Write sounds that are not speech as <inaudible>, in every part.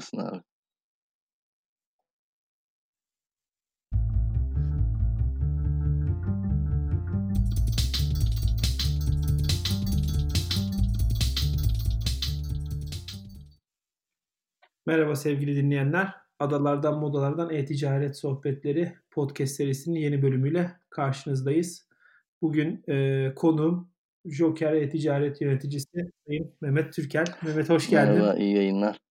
diyorsun abi. Merhaba sevgili dinleyenler. Adalardan Modalardan E-Ticaret Sohbetleri podcast serisinin yeni bölümüyle karşınızdayız. Bugün e, konuğum Joker E-Ticaret Yöneticisi Sayın Mehmet Türkel. Mehmet hoş geldin. Merhaba, iyi yayınlar.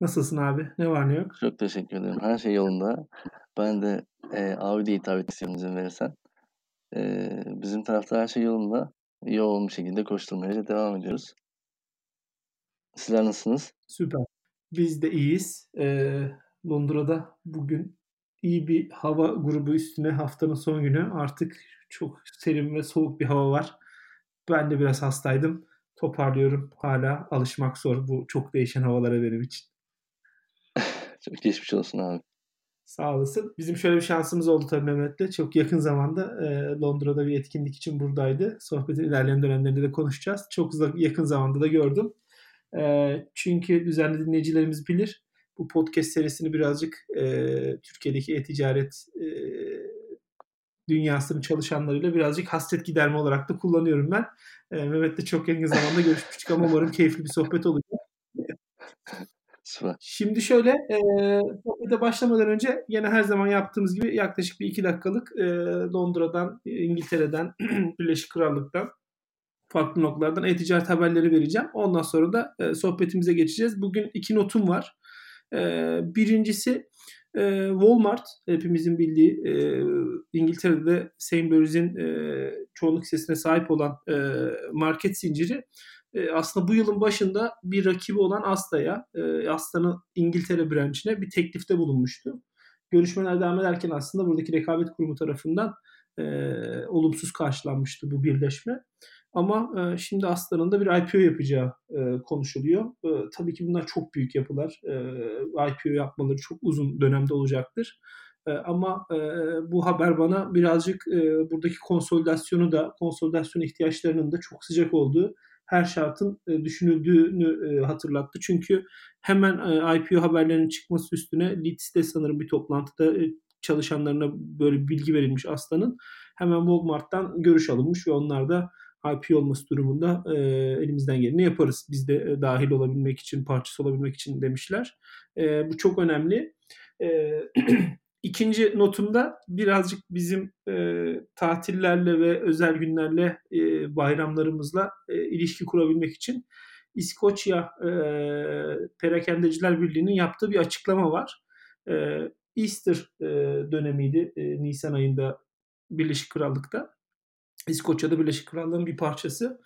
Nasılsın abi? Ne var ne yok? Çok teşekkür ederim. Her şey yolunda. Ben de e, abi diye hitap istiyorum izin verirsen. E, bizim tarafta her şey yolunda. Yoğun bir şekilde koşturmaya devam ediyoruz. Sizler nasılsınız? Süper. Biz de iyiyiz. Ee, Londra'da bugün iyi bir hava grubu üstüne haftanın son günü. Artık çok serin ve soğuk bir hava var. Ben de biraz hastaydım. Toparlıyorum. Hala alışmak zor bu çok değişen havalara benim için. Geçmiş olsun abi. Sağ olasın. Bizim şöyle bir şansımız oldu tabii Mehmet'le. Çok yakın zamanda e, Londra'da bir etkinlik için buradaydı. Sohbetin ilerleyen dönemlerinde de konuşacağız. Çok yakın zamanda da gördüm. E, çünkü düzenli dinleyicilerimiz bilir. Bu podcast serisini birazcık e, Türkiye'deki e-ticaret e, dünyasının çalışanlarıyla birazcık hasret giderme olarak da kullanıyorum ben. E, Mehmet'le çok yakın zamanda görüşmüştük ama umarım keyifli bir sohbet olacak. Süper. Şimdi şöyle sohbete başlamadan önce yine her zaman yaptığımız gibi yaklaşık bir iki dakikalık e, Londra'dan, İngiltere'den, <clears throat> Birleşik Krallık'tan farklı noktalardan e-ticaret haberleri vereceğim. Ondan sonra da e, sohbetimize geçeceğiz. Bugün iki notum var. E, birincisi e, Walmart hepimizin bildiği e, İngiltere'de Sainsbury's'in e, çoğunluk hissesine sahip olan e, market zinciri e, aslında bu yılın başında bir rakibi olan Asta'ya, e, Asta'nın İngiltere branchine bir teklifte bulunmuştu. Görüşmeler devam ederken aslında buradaki rekabet kurumu tarafından e, olumsuz karşılanmıştı bu birleşme. Ama e, şimdi Aslan'ın da bir IPO yapacağı e, konuşuluyor. E, tabii ki bunlar çok büyük yapılar. E, IPO yapmaları çok uzun dönemde olacaktır. E, ama e, bu haber bana birazcık e, buradaki konsolidasyonu da, konsolidasyon ihtiyaçlarının da çok sıcak olduğu, her şartın e, düşünüldüğünü e, hatırlattı. Çünkü hemen e, IPO haberlerinin çıkması üstüne Leeds'te sanırım bir toplantıda çalışanlarına böyle bilgi verilmiş Aslan'ın. Hemen Walmart'tan görüş alınmış ve onlar da IP olması durumunda e, elimizden geleni yaparız. Biz de e, dahil olabilmek için, parçası olabilmek için demişler. E, bu çok önemli. E, <clears throat> İkinci notumda birazcık bizim e, tatillerle ve özel günlerle, e, bayramlarımızla e, ilişki kurabilmek için İskoçya e, Perakendeciler Birliği'nin yaptığı bir açıklama var. E, Easter e, dönemiydi e, Nisan ayında Birleşik Krallık'ta. İskoçya'da Birleşik Krallığı'nın bir parçası.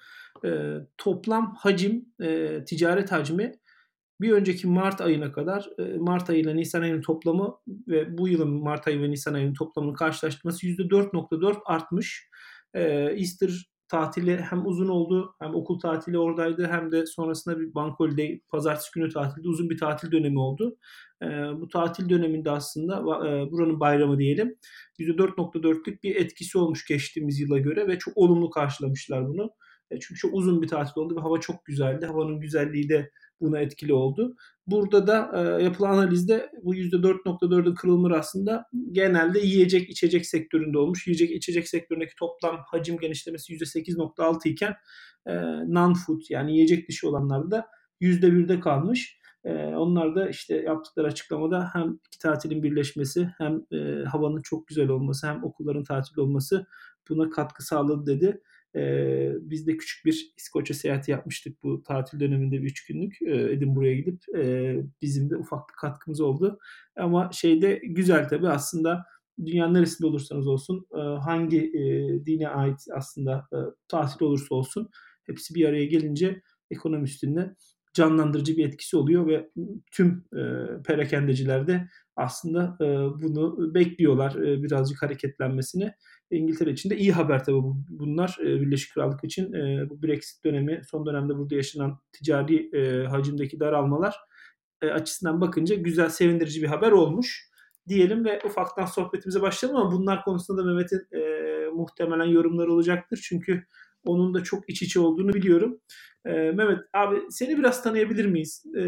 E, toplam hacim, e, ticaret hacmi bir önceki Mart ayına kadar e, Mart ayı ile Nisan ayının toplamı ve bu yılın Mart ayı ve Nisan ayının toplamını karşılaştırması %4.4 artmış. E, Easter tatili hem uzun oldu hem okul tatili oradaydı hem de sonrasında bir bank holiday pazartesi günü tatilde uzun bir tatil dönemi oldu. E, bu tatil döneminde aslında e, buranın bayramı diyelim %4.4'lük bir etkisi olmuş geçtiğimiz yıla göre ve çok olumlu karşılamışlar bunu. Çünkü çok uzun bir tatil oldu ve hava çok güzeldi. Havanın güzelliği de buna etkili oldu. Burada da e, yapılan analizde bu %4.4'ün kırılımları aslında genelde yiyecek içecek sektöründe olmuş. Yiyecek içecek sektöründeki toplam hacim genişlemesi %8.6 iken e, non-food yani yiyecek dışı olanlarda da %1'de kalmış. E, onlar da işte yaptıkları açıklamada hem iki tatilin birleşmesi hem e, havanın çok güzel olması hem okulların tatil olması buna katkı sağladı dedi. E, biz de küçük bir İskoçya seyahati yapmıştık bu tatil döneminde bir üç günlük. E, Edinburgh'a gidip e, bizim de ufak bir katkımız oldu. Ama şeyde güzel tabii aslında dünyanın neresinde olursanız olsun e, hangi e, dine ait aslında e, tatil olursa olsun hepsi bir araya gelince ekonomi üstünde canlandırıcı bir etkisi oluyor ve tüm e, perakendeciler de aslında e, bunu bekliyorlar e, birazcık hareketlenmesini. İngiltere için de iyi haber tabii bunlar e, Birleşik Krallık için. E, bu Brexit dönemi son dönemde burada yaşanan ticari e, hacimdeki daralmalar açısından bakınca güzel sevindirici bir haber olmuş diyelim ve ufaktan sohbetimize başlayalım ama bunlar konusunda da Mehmet'in e, muhtemelen yorumları olacaktır. Çünkü onun da çok iç içe olduğunu biliyorum. E, Mehmet abi seni biraz tanıyabilir miyiz? E,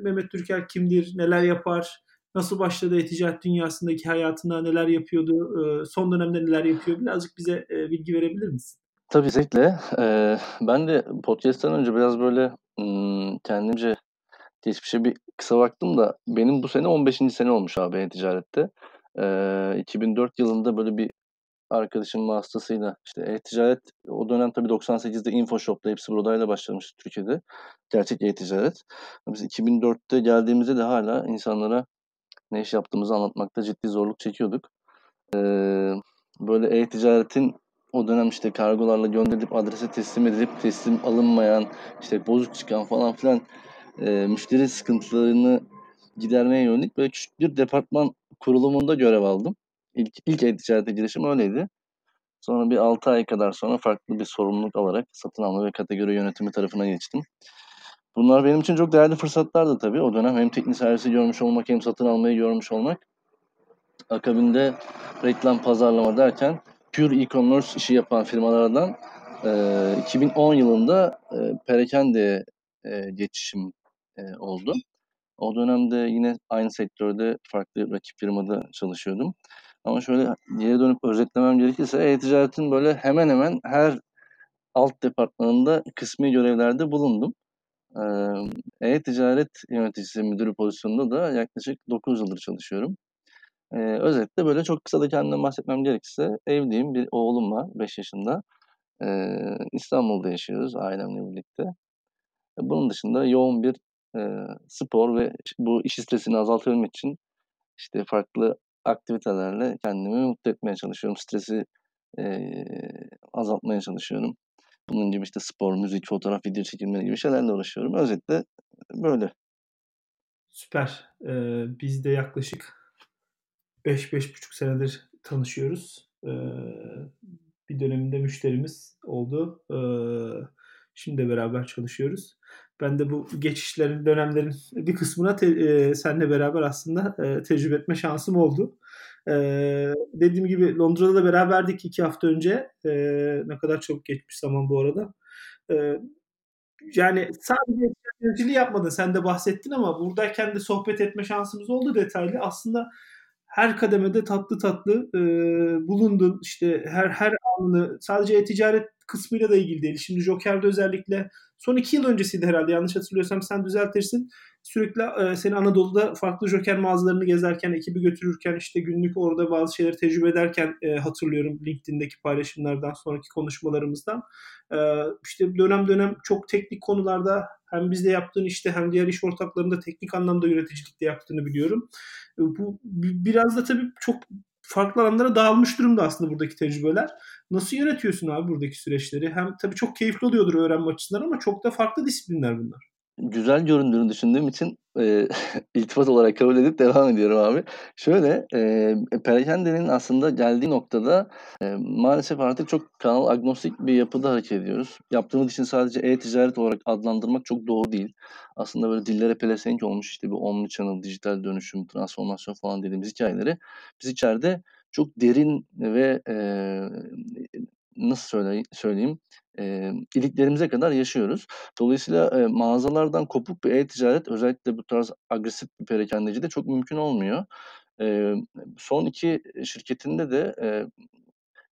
Mehmet Türker kimdir? Neler yapar? Nasıl başladı e-ticaret dünyasındaki hayatına? Neler yapıyordu? E, son dönemde neler yapıyor? Birazcık bize e, bilgi verebilir misin? Tabii zevkle. Ee, ben de podcast'ten önce biraz böyle kendimce geçmişe bir kısa baktım da benim bu sene 15. sene olmuş abi e-ticarette. Ee, 2004 yılında böyle bir arkadaşım vasıtasıyla işte e-ticaret o dönem tabii 98'de InfoShop'ta hepsi buradayla başlamış Türkiye'de. Gerçek e-ticaret. Biz 2004'te geldiğimizde de hala insanlara ne iş yaptığımızı anlatmakta ciddi zorluk çekiyorduk. Ee, böyle e-ticaretin o dönem işte kargolarla gönderilip adrese teslim edilip teslim alınmayan, işte bozuk çıkan falan filan e, müşteri sıkıntılarını gidermeye yönelik böyle küçük bir departman kurulumunda görev aldım. İlk, ilk e-ticarete girişim öyleydi. Sonra bir 6 ay kadar sonra farklı bir sorumluluk alarak satın alma ve kategori yönetimi tarafına geçtim. Bunlar benim için çok değerli fırsatlardı tabii. O dönem hem teknik servisi görmüş olmak hem satın almayı görmüş olmak. Akabinde reklam pazarlama derken pure e-commerce işi yapan firmalardan e, 2010 yılında e, Perakende e, geçişim e, oldu. O dönemde yine aynı sektörde farklı rakip firmada çalışıyordum. Ama şöyle geri dönüp özetlemem gerekirse e-ticaretin böyle hemen hemen her alt departmanında kısmi görevlerde bulundum. E-ticaret yöneticisi müdürü pozisyonunda da yaklaşık 9 yıldır çalışıyorum. Ee, özetle böyle çok kısa da kendimden bahsetmem gerekirse evliyim, bir oğlum var 5 yaşında. Ee, İstanbul'da yaşıyoruz ailemle birlikte. Bunun dışında yoğun bir e, spor ve bu iş stresini azaltabilmek için işte farklı aktivitelerle kendimi mutlu etmeye çalışıyorum. Stresi e, azaltmaya çalışıyorum. Bunun gibi işte spor, müzik, fotoğraf, video çekimleri gibi şeylerle uğraşıyorum. Özetle böyle. Süper. Ee, biz de yaklaşık 5-5,5 senedir tanışıyoruz. Ee, bir döneminde müşterimiz oldu. Ee, şimdi beraber çalışıyoruz. Ben de bu geçişlerin, dönemlerin bir kısmına te, e, seninle beraber aslında e, tecrübe etme şansım oldu. E, dediğim gibi Londra'da da beraberdik iki hafta önce. E, ne kadar çok geçmiş zaman bu arada. E, yani sadece yöneticiliği yapmadın sen de bahsettin ama buradayken de sohbet etme şansımız oldu detaylı. Aslında her kademede tatlı tatlı e, bulundun. İşte her her anını sadece e-ticaret kısmıyla da ilgili değil. Şimdi Joker'de özellikle son iki yıl öncesiydi herhalde yanlış hatırlıyorsam sen düzeltirsin. Sürekli e, seni Anadolu'da farklı Joker mağazalarını gezerken, ekibi götürürken işte günlük orada bazı şeyleri tecrübe ederken e, hatırlıyorum LinkedIn'deki paylaşımlardan sonraki konuşmalarımızdan. E, işte dönem dönem çok teknik konularda hem bizde yaptığın işte hem diğer iş ortaklarında teknik anlamda yöneticilikte yaptığını biliyorum. Bu biraz da tabii çok farklı alanlara dağılmış durumda aslında buradaki tecrübeler. Nasıl yönetiyorsun abi buradaki süreçleri? Hem tabii çok keyifli oluyordur öğrenme açısından ama çok da farklı disiplinler bunlar güzel göründüğünü düşündüğüm için e, <laughs> iltifat olarak kabul edip devam ediyorum abi. Şöyle, e, Perakende'nin aslında geldiği noktada e, maalesef artık çok kanal agnostik bir yapıda hareket ediyoruz. Yaptığımız için sadece e-ticaret olarak adlandırmak çok doğru değil. Aslında böyle dillere pelesenk olmuş işte bu omnichannel, dijital dönüşüm, transformasyon falan dediğimiz hikayeleri biz içeride çok derin ve e, nasıl söyle, söyleyeyim e, iliklerimize kadar yaşıyoruz. Dolayısıyla e, mağazalardan kopuk bir e-ticaret özellikle bu tarz agresif bir perakendecide çok mümkün olmuyor. E, son iki şirketinde de e,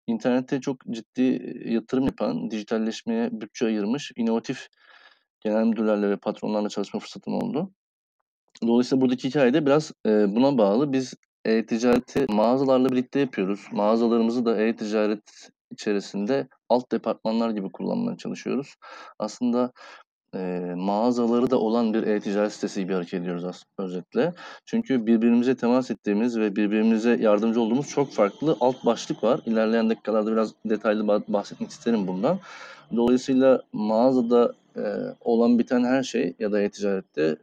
internette çok ciddi yatırım yapan, dijitalleşmeye bütçe ayırmış, inovatif genel müdürlerle ve patronlarla çalışma fırsatım oldu. Dolayısıyla buradaki hikaye de biraz e, buna bağlı. Biz e-ticareti mağazalarla birlikte yapıyoruz. Mağazalarımızı da e-ticaret içerisinde alt departmanlar gibi kullanmaya çalışıyoruz. Aslında e, mağazaları da olan bir e-ticaret sitesi gibi hareket ediyoruz aslında özetle. Çünkü birbirimize temas ettiğimiz ve birbirimize yardımcı olduğumuz çok farklı alt başlık var. İlerleyen dakikalarda biraz detaylı bahsetmek isterim bundan. Dolayısıyla mağazada e, olan biten her şey ya da e-ticarette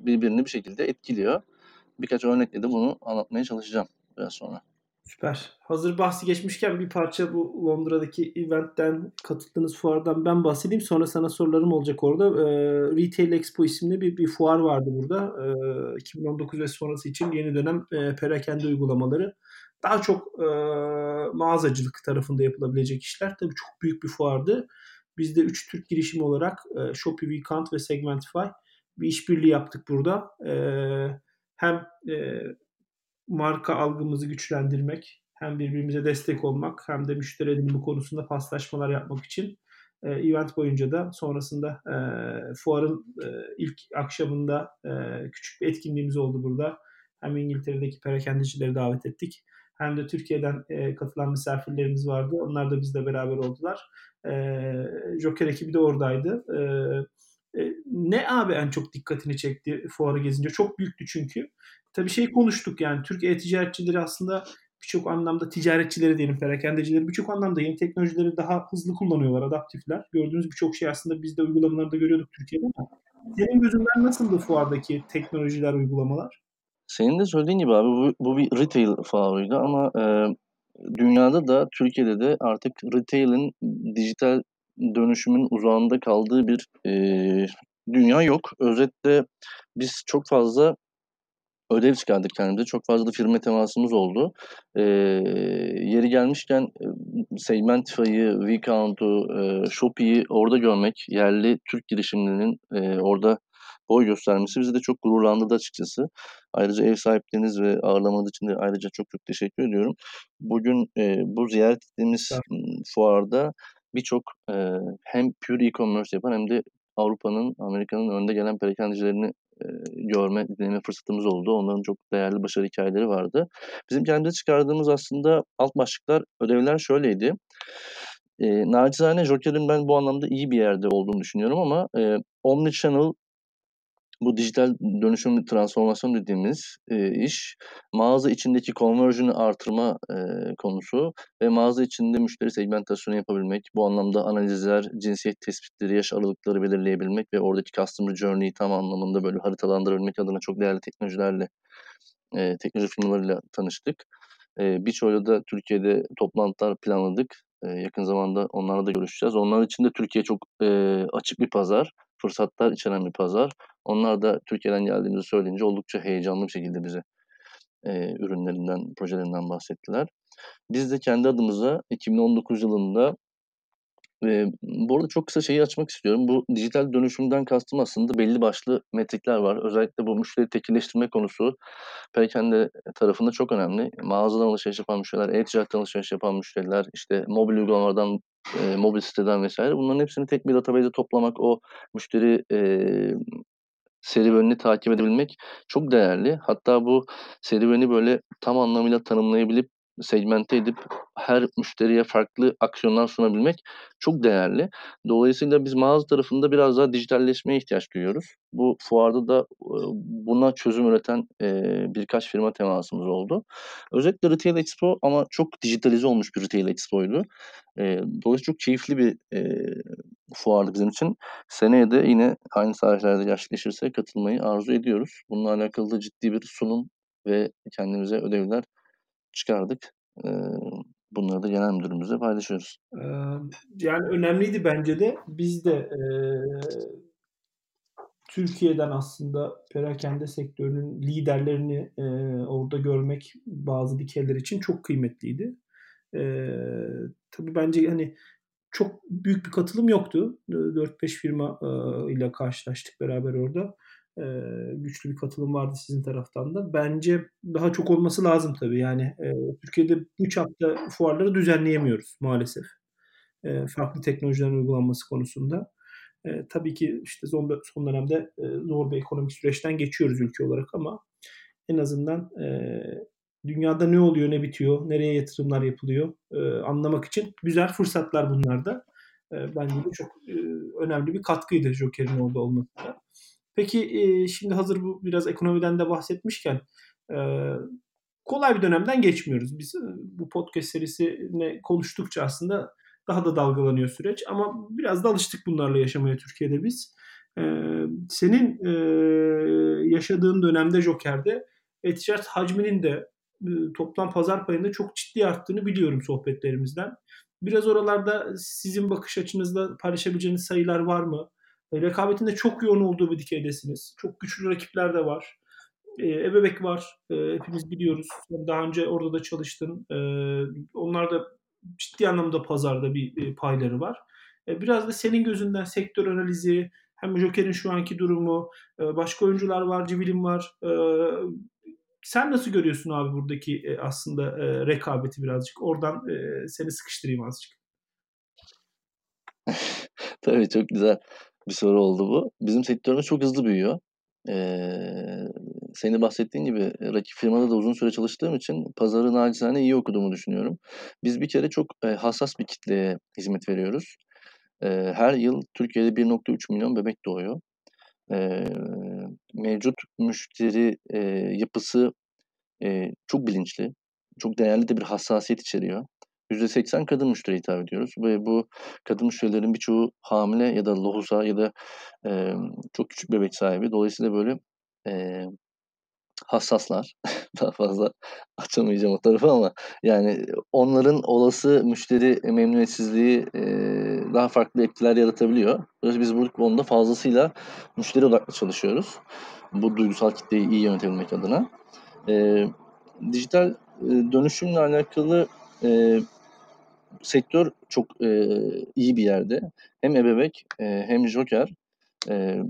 birbirini bir şekilde etkiliyor. Birkaç örnekle de bunu anlatmaya çalışacağım biraz sonra. Süper. Hazır bahsi geçmişken bir parça bu Londra'daki eventten katıldığınız fuardan ben bahsedeyim. Sonra sana sorularım olacak orada. E, Retail Expo isimli bir, bir fuar vardı burada. E, 2019 ve sonrası için yeni dönem e, perakende uygulamaları. daha çok e, mağazacılık tarafında yapılabilecek işler. Tabii çok büyük bir fuardı. Biz de 3 Türk girişimi olarak e, Shopee, Weekend ve Segmentify bir işbirliği yaptık burada. E, hem e, marka algımızı güçlendirmek, hem birbirimize destek olmak, hem de müşteri edinimi konusunda paslaşmalar yapmak için e, event boyunca da sonrasında e, fuarın e, ilk akşamında e, küçük bir etkinliğimiz oldu burada. Hem İngiltere'deki perakendecileri davet ettik. Hem de Türkiye'den e, katılan misafirlerimiz vardı. Onlar da bizle beraber oldular. E, Joker ekibi de oradaydı. E, ne abi en çok dikkatini çekti fuarı gezince? Çok büyüktü çünkü. Tabii şey konuştuk yani Türk e-ticaretçileri aslında birçok anlamda ticaretçileri diyelim, perakendecileri birçok anlamda yeni teknolojileri daha hızlı kullanıyorlar, adaptifler. Gördüğünüz birçok şey aslında biz de uygulamalarda görüyorduk Türkiye'de ama senin gözünden nasıldı fuardaki teknolojiler, uygulamalar? Senin de söylediğin gibi abi bu, bu bir retail fuarıydı ama e, dünyada da Türkiye'de de artık retail'in dijital dönüşümün uzağında kaldığı bir e, dünya yok. Özetle biz çok fazla ödev çıkardık kendimize. Çok fazla firma temasımız oldu. Ee, yeri gelmişken e, Segmentify'ı, Vcount'u, e, Shopee'yi orada görmek, yerli Türk girişimlerinin e, orada boy göstermesi bizi de çok gururlandırdı açıkçası. Ayrıca ev sahipliğiniz ve ağırlamanız için de ayrıca çok çok teşekkür ediyorum. Bugün e, bu ziyaret ettiğimiz evet. fuarda birçok e, hem pure e-commerce yapan hem de Avrupa'nın, Amerika'nın önde gelen perakendecilerini e, görme, dinleme fırsatımız oldu. Onların çok değerli başarı hikayeleri vardı. Bizim kendimize çıkardığımız aslında alt başlıklar, ödevler şöyleydi. E, nacizane Joker'in ben bu anlamda iyi bir yerde olduğunu düşünüyorum ama e, Omnichannel bu dijital dönüşüm transformasyon dediğimiz e, iş mağaza içindeki conversion'ı artırma e, konusu ve mağaza içinde müşteri segmentasyonu yapabilmek, bu anlamda analizler, cinsiyet tespitleri, yaş aralıkları belirleyebilmek ve oradaki customer journey'i tam anlamında böyle haritalandırabilmek adına çok değerli teknolojilerle, e, teknoloji firmalarıyla tanıştık. E, Birçoğuyla da Türkiye'de toplantılar planladık. E, yakın zamanda onlarla da görüşeceğiz. Onlar için de Türkiye çok e, açık bir pazar fırsatlar içeren bir pazar. Onlar da Türkiye'den geldiğimizi söyleyince oldukça heyecanlı bir şekilde bize e, ürünlerinden, projelerinden bahsettiler. Biz de kendi adımıza 2019 yılında ve bu arada çok kısa şeyi açmak istiyorum. Bu dijital dönüşümden kastım aslında belli başlı metrikler var. Özellikle bu müşteri tekilleştirme konusu perakende tarafında çok önemli. Mağazadan alışveriş yapan müşteriler, e-ticaretten alışveriş yapan müşteriler, işte mobil uygulamalardan, e, mobil siteden vesaire bunların hepsini tek bir database'e toplamak, o müşteri e, serüvenini takip edebilmek çok değerli. Hatta bu serüveni böyle tam anlamıyla tanımlayabilip segmente edip her müşteriye farklı aksiyonlar sunabilmek çok değerli. Dolayısıyla biz mağaza tarafında biraz daha dijitalleşmeye ihtiyaç duyuyoruz. Bu fuarda da buna çözüm üreten birkaç firma temasımız oldu. Özellikle Retail Expo ama çok dijitalize olmuş bir Retail Expo'ydu. Dolayısıyla çok keyifli bir fuardı bizim için. Seneye de yine aynı saatlerde gerçekleşirse katılmayı arzu ediyoruz. Bununla alakalı da ciddi bir sunum ve kendimize ödevler çıkardık. Bunları da genel müdürümüzle paylaşıyoruz. yani önemliydi bence de. Biz de Türkiye'den aslında perakende sektörünün liderlerini orada görmek bazı dikeller için çok kıymetliydi. Tabii bence hani çok büyük bir katılım yoktu. 4-5 firma ile karşılaştık beraber orada e, güçlü bir katılım vardı sizin taraftan da. Bence daha çok olması lazım tabii. Yani e, Türkiye'de bu çapta fuarları düzenleyemiyoruz maalesef. E, farklı teknolojilerin uygulanması konusunda. E, tabii ki işte son, son dönemde e, zor bir ekonomik süreçten geçiyoruz ülke olarak ama en azından e, dünyada ne oluyor, ne bitiyor, nereye yatırımlar yapılıyor e, anlamak için güzel fırsatlar bunlar da. E, bence de çok e, önemli bir katkıydı Joker'in orada olması da. Peki şimdi hazır bu biraz ekonomiden de bahsetmişken kolay bir dönemden geçmiyoruz. Biz bu podcast serisine konuştukça aslında daha da dalgalanıyor süreç ama biraz da alıştık bunlarla yaşamaya Türkiye'de biz. Senin yaşadığın dönemde Joker'de e-ticaret hacminin de toplam pazar payında çok ciddi arttığını biliyorum sohbetlerimizden. Biraz oralarda sizin bakış açınızda paylaşabileceğiniz sayılar var mı? E, rekabetin de çok yoğun olduğu bir dikeydesiniz. Çok güçlü rakipler de var. Eee, Ebebek var. Eee, hepimiz biliyoruz. Daha önce orada da çalıştın. Eee, onlar da ciddi anlamda pazarda bir, eee, payları var. Eee, biraz da senin gözünden sektör analizi, hem Joker'in şu anki durumu, eee, başka oyuncular var, Civil'in var. Eee, sen nasıl görüyorsun abi buradaki, eee, aslında, eee, rekabeti birazcık? Oradan, eee, seni sıkıştırayım azıcık. <laughs> Tabii, çok güzel bir soru oldu bu. Bizim sektörümüz çok hızlı büyüyor. Eee, senin bahsettiğin gibi rakip firmada da uzun süre çalıştığım için pazarı nacizane iyi okuduğumu düşünüyorum. Biz bir kere çok, eee, hassas bir kitleye hizmet veriyoruz. Eee, her yıl Türkiye'de 1.3 milyon bebek doğuyor. Eee, mevcut müşteri, eee, yapısı, eee, çok bilinçli, çok değerli de bir hassasiyet içeriyor. %80 kadın müşteriye hitap ediyoruz ve bu kadın müşterilerin birçoğu hamile ya da lohusa ya da, emm, çok küçük bebek sahibi. Dolayısıyla böyle, eee, hassaslar. <laughs> Daha fazla açamayacağım o tarafı ama yani onların olası müşteri memnuniyetsizliği, daha farklı etkiler yaratabiliyor. Dolayısıyla biz bu konuda fazlasıyla müşteri odaklı çalışıyoruz. Bu duygusal kitleyi iyi yönetebilmek adına. Dijital, dönüşümle alakalı, sektör çok, eee, iyi bir yerde. Hem Ebebek, eee, hem Joker, emm,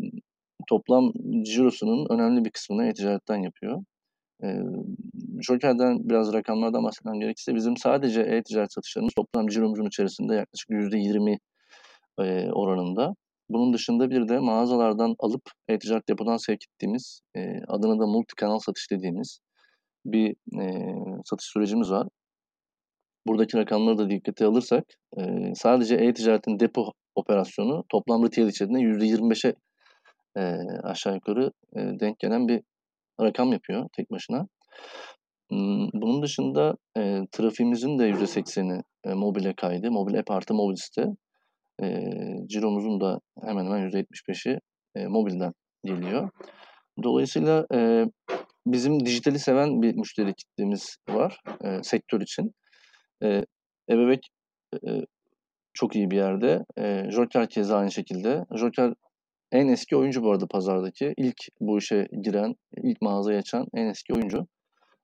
toplam cirosunun önemli bir kısmını e-ticaretten yapıyor. Eee, Joker'den biraz rakamlardan bahsetmem gerekirse bizim sadece e-ticaret satışlarımız toplam ciromuzun içerisinde yaklaşık %20 eee, oranında. Bunun dışında bir de mağazalardan alıp e-ticaret depodan sevk ettiğimiz, eee, adına da multikanal satış dediğimiz bir, eee, satış sürecimiz var. Buradaki rakamları da dikkate alırsak, eee, sadece e-ticaretin depo operasyonu toplam retail içerisinde %25'e, eee, aşağı yukarı, eee, denk gelen bir rakam yapıyor tek başına. Imm, bunun dışında, eee, trafiğimizin de %80'i, eee, mobile kaydı. Mobil app artı mobil site. Eee, ciromuzun da hemen hemen %75'i, eee, mobilden geliyor. Dolayısıyla, eee, bizim dijitali seven bir müşteri kitlemiz var, eee, sektör için. Eee, Ebebek, eee, çok iyi bir yerde. Eee, Joker keza aynı şekilde. Joker en eski oyuncu bu arada pazardaki. İlk bu işe giren, ilk mağazayı açan en eski oyuncu.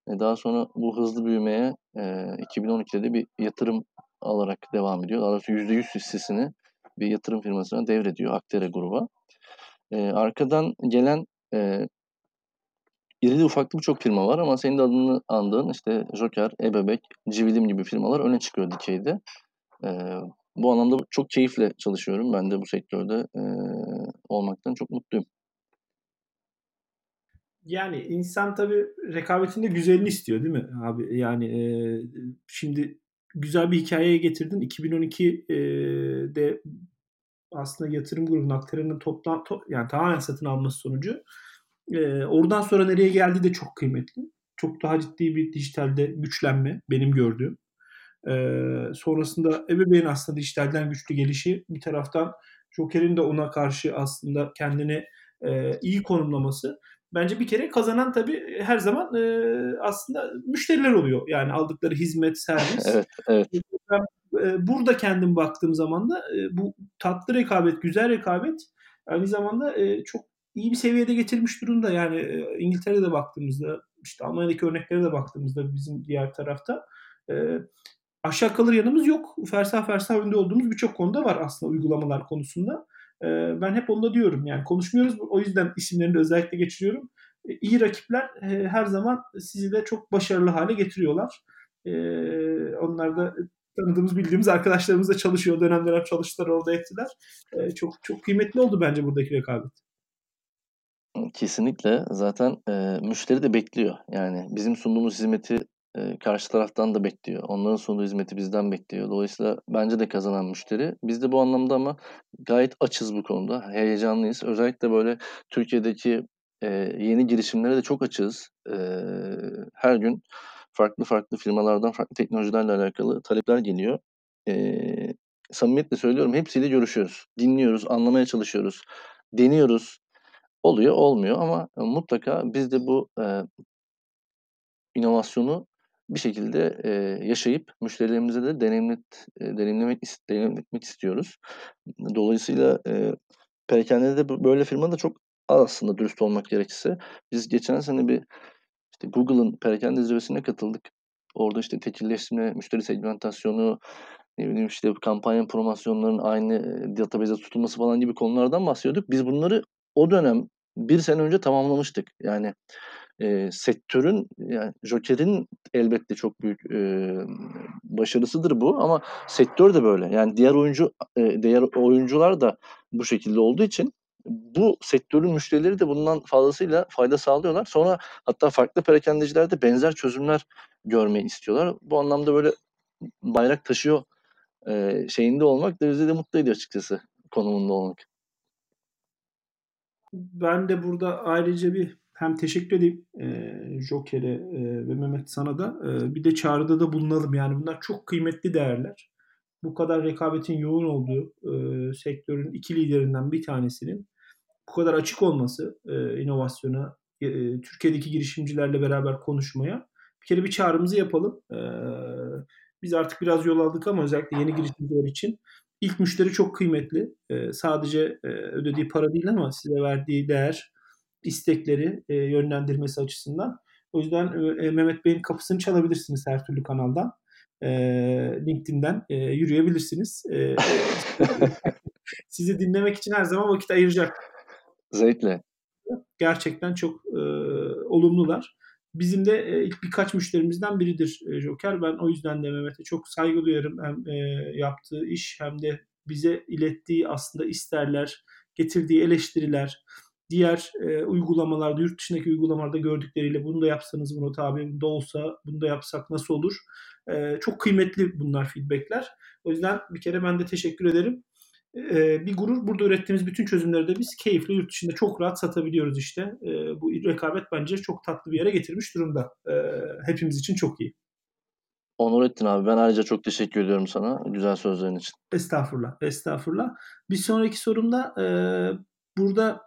Eee, daha sonra bu hızlı büyümeye, eee, 2012'de de bir yatırım alarak devam ediyor. Daha doğrusu %100 hissesini bir yatırım firmasına devrediyor Aktere gruba. Eee, arkadan gelen, eee irili ufaklı birçok firma var ama senin de adını andığın işte Joker, Ebebek, Civilim gibi firmalar öne çıkıyor dikeyde. Eee, bu anlamda çok keyifle çalışıyorum. Ben de bu sektörde, eee, olmaktan çok mutluyum. Yani insan tabii rekabetin de güzelini istiyor değil mi abi? Yani, eee, şimdi güzel bir hikâyeye getirdin. 2012 eee, de aslında yatırım grubunun Aktere'nin toplam to yani tamamen satın alması sonucu, eee, oradan sonra nereye geldiği de çok kıymetli. Çok daha ciddi bir dijitalde güçlenme benim gördüğüm. Eee, sonrasında Ebebek'in aslında dijitalden güçlü gelişi, bir taraftan Joker'in de ona karşı aslında kendini, eee, iyi konumlaması. Bence bir kere kazanan tabii her zaman, eee, aslında müşteriler oluyor. Yani aldıkları hizmet, servis. Evet, evet. Ben, eee, burada kendim baktığım zaman da, eee, bu tatlı rekabet, güzel rekabet aynı zamanda, eee, çok iyi bir seviyede getirmiş durumda. Yani, eee, İngiltere'de baktığımızda, işte Almanya'daki örneklere de baktığımızda bizim diğer tarafta, eee, aşağı kalır yanımız yok. Fersah fersah önde olduğumuz birçok konuda var aslında uygulamalar konusunda. Eee, ben hep onu da diyorum. Yani konuşmuyoruz. O yüzden isimlerini de özellikle geçiriyorum. Eee, iyi rakipler, eee, her zaman sizi de çok başarılı hâle getiriyorlar. Eee, onlar da tanıdığımız, bildiğimiz arkadaşlarımız da çalışıyor. Dönem dönem çalıştılar, orada ettiler. Eee, çok çok kıymetli oldu bence buradaki rekabet. Kesinlikle. Zaten, eee, müşteri de bekliyor. Yani bizim sunduğumuz hizmeti, eee, karşı taraftan da bekliyor. Onların sunduğu hizmeti bizden bekliyor. Dolayısıyla bence de kazanan müşteri. Biz de bu anlamda ama gayet açız bu konuda. Heyecanlıyız. Özellikle böyle Türkiye'deki, eee, yeni girişimlere de çok açığız. Eee, her gün farklı farklı firmalardan farklı teknolojilerle alakalı talepler geliyor. Eee, samimiyetle söylüyorum, hepsiyle görüşüyoruz. Dinliyoruz, anlamaya çalışıyoruz, deniyoruz. Oluyor, olmuyor ama mutlaka biz de bu, eee inovasyonu bir şekilde, eee, yaşayıp müşterilerimize de deneyimlet eee, deneyimlemek is deneyimletmek istiyoruz. Dolayısıyla, eee, perakendede de böyle firma da çok aslında dürüst olmak gerekirse biz geçen sene bir işte Google'ın perakende zirvesine katıldık. Orada işte tekilleştirme, müşteri segmentasyonu, ne bileyim işte kampanya promosyonların aynı e, database'e tutulması falan gibi konulardan bahsediyorduk. Biz bunları o dönem bir sene önce tamamlamıştık. Yani e, sektörün yani Joker'in elbette çok büyük e, başarısıdır bu ama sektör de böyle. Yani diğer oyuncu e, diğer oyuncular da bu şekilde olduğu için bu sektörün müşterileri de bundan fazlasıyla fayda sağlıyorlar. Sonra hatta farklı perakendeciler de benzer çözümler görmeyi istiyorlar. Bu anlamda böyle bayrak taşıyor e, şeyinde olmak da bizi de mutlu ediyor açıkçası konumunda olmak. Ben de burada ayrıca bir hem teşekkür edeyim e, Joker'e e, ve Mehmet sana da e, bir de çağrıda da bulunalım. Yani bunlar çok kıymetli değerler. Bu kadar rekabetin yoğun olduğu e, sektörün iki liderinden bir tanesinin bu kadar açık olması e, inovasyona, e, Türkiye'deki girişimcilerle beraber konuşmaya bir kere bir çağrımızı yapalım. E, biz artık biraz yol aldık ama özellikle yeni girişimciler için ilk müşteri çok kıymetli. E, sadece e, ödediği para değil ama size verdiği değer, istekleri e, yönlendirmesi açısından. O yüzden e, Mehmet Bey'in kapısını çalabilirsiniz her türlü kanaldan. E, LinkedIn'den e, yürüyebilirsiniz. E, <laughs> sizi dinlemek için her zaman vakit ayıracak. Zevkle. Gerçekten çok e, olumlular. Bizim de e, ilk birkaç müşterimizden biridir e, Joker. Ben o yüzden de Mehmet'e çok saygı duyarım. Hem e, yaptığı iş hem de bize ilettiği aslında isterler, getirdiği eleştiriler, diğer uygulamalarda, yurt dışındaki uygulamalarda gördükleriyle bunu da yapsanız Murat abi, bunda olsa, bunu da yapsak nasıl olur? Çok kıymetli bunlar feedbackler. O yüzden bir kere ben de teşekkür ederim e, bir gurur. Burada ürettiğimiz bütün çözümleri de biz keyifli yurt dışında çok rahat satabiliyoruz işte. E, bu rekabet bence çok tatlı bir yere getirmiş durumda. E, hepimiz için çok iyi. Onur ettin abi. Ben ayrıca çok teşekkür ediyorum sana güzel sözlerin için. Estağfurullah. Estağfurullah. Bir sonraki sorumda e, burada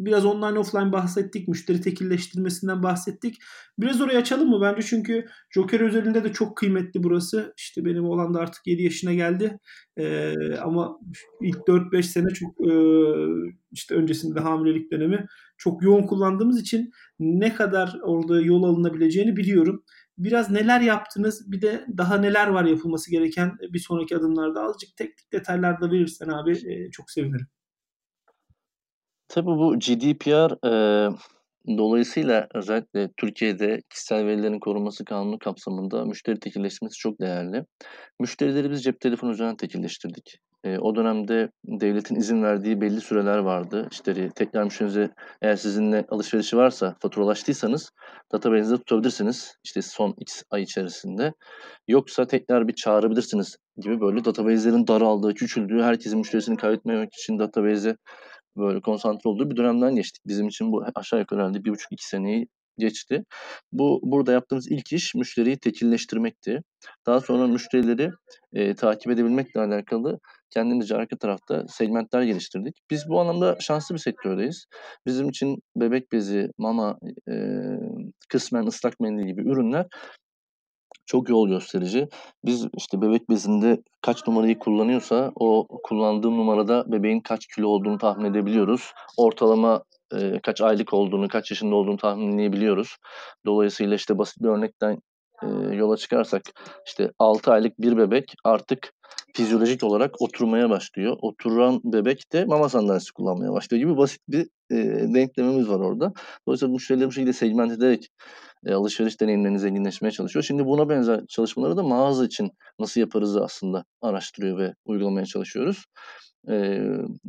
Biraz online offline bahsettik. Müşteri tekilleştirmesinden bahsettik. Biraz orayı açalım mı? Bence çünkü Joker özelinde de çok kıymetli burası. İşte benim olan da artık 7 yaşına geldi. Ee, ama ilk 4-5 sene çok e, işte öncesinde hamilelik dönemi çok yoğun kullandığımız için ne kadar orada yol alınabileceğini biliyorum. Biraz neler yaptınız bir de daha neler var yapılması gereken bir sonraki adımlarda azıcık teknik detaylarda verirsen abi e, çok sevinirim. Tabii bu GDPR, eee, dolayısıyla özellikle Türkiye'de kişisel verilerin korunması kanunu kapsamında müşteri tekilleştirmesi çok değerli. Müşterileri biz cep telefonu üzerinden tekilleştirdik. Eee, o dönemde devletin izin verdiği belli süreler vardı. İşte tekrar müşterinize eğer sizinle alışverişi varsa, faturalaştıysanız database'de tutabilirsiniz işte son X ay içerisinde. Yoksa tekrar bir çağırabilirsiniz gibi böyle database'lerin daraldığı, küçüldüğü, herkesin müşterisini kaybetmemek için database'e böyle konsantre olduğu bir dönemden geçtik. Bizim için bu aşağı yukarı herhalde bir buçuk iki seneyi geçti. Bu burada yaptığımız ilk iş müşteriyi tekilleştirmekti. Daha sonra müşterileri e, takip edebilmekle alakalı kendimizce arka tarafta segmentler geliştirdik. Biz bu anlamda şanslı bir sektördeyiz. Bizim için bebek bezi, mama, e, kısmen ıslak mendil gibi ürünler çok yol gösterici. Biz işte bebek bezinde kaç numarayı kullanıyorsa o kullandığım numarada bebeğin kaç kilo olduğunu tahmin edebiliyoruz. Ortalama e, kaç aylık olduğunu, kaç yaşında olduğunu tahminleyebiliyoruz. Dolayısıyla işte basit bir örnekten e, yola çıkarsak işte 6 aylık bir bebek artık fizyolojik olarak oturmaya başlıyor. Oturan bebek de mama sandalyesi kullanmaya başlıyor gibi basit bir e, denklemimiz var orada. Dolayısıyla müşterileri bu şekilde segment ederek e, alışveriş deneyimlerini zenginleşmeye çalışıyor. Şimdi buna benzer çalışmaları da mağaza için nasıl yaparız aslında araştırıyor ve uygulamaya çalışıyoruz. E,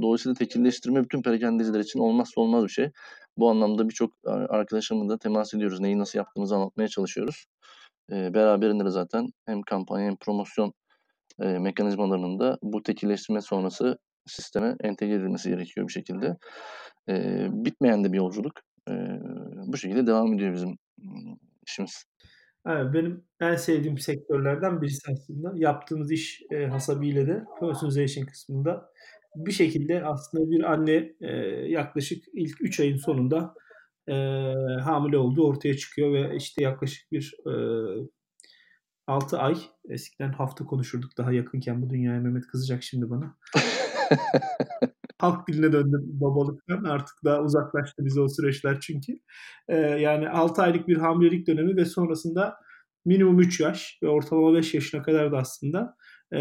dolayısıyla tekilleştirme bütün perakendeciler için olmazsa olmaz bir şey. Bu anlamda birçok arkadaşımızla temas ediyoruz. Neyi nasıl yaptığımızı anlatmaya çalışıyoruz. E, beraberinde de zaten hem kampanya hem promosyon e, mekanizmalarının da bu tekilleştirme sonrası sisteme entegre edilmesi gerekiyor bir şekilde. E, bitmeyen de bir yolculuk. E, bu şekilde devam ediyor bizim işimiz. Evet, benim en sevdiğim sektörlerden birisi aslında. Yaptığımız iş e, hasabıyla de personalization kısmında bir şekilde aslında bir anne e, yaklaşık ilk 3 ayın sonunda e, hamile olduğu ortaya çıkıyor ve işte yaklaşık bir e, 6 ay eskiden hafta konuşurduk daha yakınken bu dünyaya Mehmet kızacak şimdi bana. <laughs> halk diline döndü babalıktan. Artık daha uzaklaştı bize o süreçler çünkü. Ee, yani 6 aylık bir hamilelik dönemi ve sonrasında minimum 3 yaş ve ortalama 5 yaşına kadar da aslında e,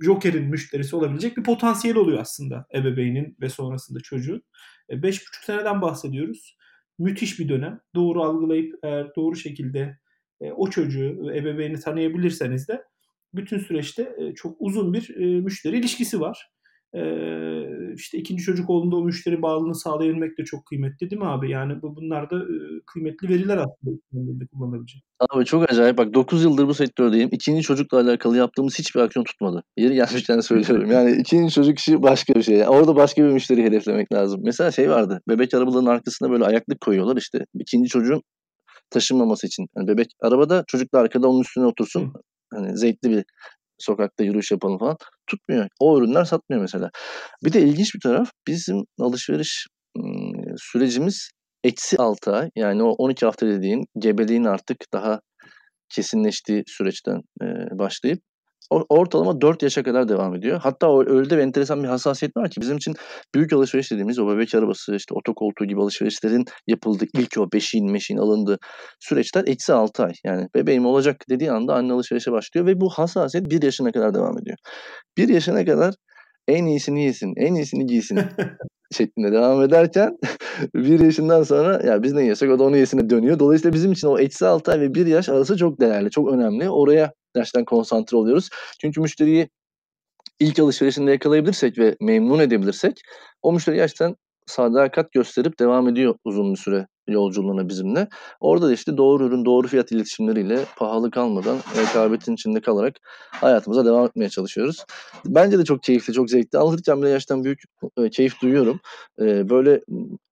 Joker'in müşterisi olabilecek bir potansiyel oluyor aslında ebeveynin ve sonrasında çocuğun. 5,5 e, seneden bahsediyoruz. Müthiş bir dönem. Doğru algılayıp eğer doğru şekilde e, o çocuğu, ebeveyni tanıyabilirseniz de bütün süreçte e, çok uzun bir e, müşteri ilişkisi var. İşte ikinci çocuk olduğunda o müşteri bağlılığını sağlayabilmek de çok kıymetli değil mi abi? Yani bu bunlar da kıymetli veriler aslında kullanabileceğim. Abi çok acayip. Bak 9 yıldır bu sektördeyim. İkinci çocukla alakalı yaptığımız hiçbir aksiyon tutmadı. Yeri gelmişken <laughs> söylüyorum. Yani ikinci çocuk işi başka bir şey. Yani orada başka bir müşteri hedeflemek lazım. Mesela şey vardı. Bebek arabalarının arkasına böyle ayaklık koyuyorlar işte. ikinci çocuğun taşınmaması için. Yani bebek arabada çocuk da arkada onun üstüne otursun. Hı. Hani zevkli bir sokakta yürüyüş yapalım falan. Tutmuyor. O ürünler satmıyor mesela. Bir de ilginç bir taraf bizim alışveriş sürecimiz eksi 6 ay yani o 12 hafta dediğin gebeliğin artık daha kesinleştiği süreçten başlayıp ortalama 4 yaşa kadar devam ediyor. Hatta öyle de bir enteresan bir hassasiyet var ki bizim için büyük alışveriş dediğimiz o bebek arabası, işte otokoltuğu gibi alışverişlerin yapıldığı ilk o beşiğin meşiğin alındığı süreçler eksi 6 ay. Yani bebeğim olacak dediği anda anne alışverişe başlıyor ve bu hassasiyet 1 yaşına kadar devam ediyor. 1 yaşına kadar en iyisini yesin, en iyisini giysin <laughs> şeklinde devam ederken <laughs> bir yaşından sonra ya biz ne yesek o da onu yesine dönüyor. Dolayısıyla bizim için o eksi 6 ay ve 1 yaş arası çok değerli, çok önemli. Oraya gerçekten konsantre oluyoruz. Çünkü müşteriyi ilk alışverişinde yakalayabilirsek ve memnun edebilirsek o müşteri gerçekten sadakat gösterip devam ediyor uzun bir süre yolculuğuna bizimle. Orada da işte doğru ürün, doğru fiyat iletişimleriyle pahalı kalmadan rekabetin içinde kalarak hayatımıza devam etmeye çalışıyoruz. Bence de çok keyifli, çok zevkli. Anlatırken bile gerçekten büyük e, keyif duyuyorum. E, böyle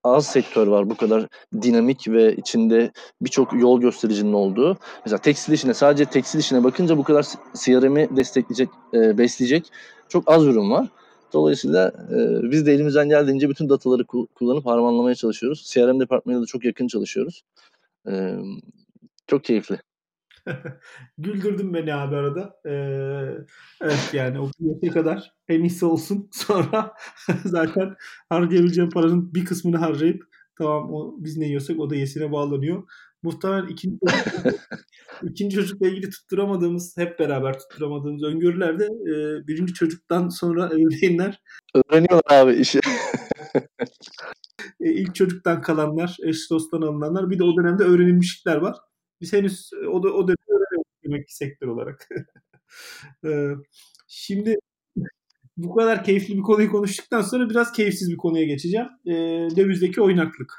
az sektör var bu kadar dinamik ve içinde birçok yol göstericinin olduğu. Mesela tekstil işine, sadece tekstil işine bakınca bu kadar CRM'i destekleyecek, e, besleyecek çok az ürün var. Dolayısıyla e, biz de elimizden geldiğince bütün dataları ku- kullanıp harmanlamaya çalışıyoruz. CRM departmanıyla da çok yakın çalışıyoruz. E, çok keyifli. <laughs> Güldürdün beni abi arada. Ee, evet yani o yaşa kadar en iyisi olsun. <laughs> Sonra zaten harcayabileceğim paranın bir kısmını harcayıp tamam o biz ne yiyorsak o da yesine bağlanıyor. Muhtemelen ikinci <laughs> ikinci çocukla ilgili tutturamadığımız, hep beraber tutturamadığımız öngörülerde e, birinci çocuktan sonra ebeveynler öğreniyorlar abi işi. <laughs> e, ilk çocuktan kalanlar, eş dosttan alınanlar bir de o dönemde öğrenilmişlikler var. Biz henüz o, o dönemde öğrenemedik demek ki sektör olarak. <laughs> e, şimdi bu kadar keyifli bir konuyu konuştuktan sonra biraz keyifsiz bir konuya geçeceğim. E, dövizdeki oynaklık.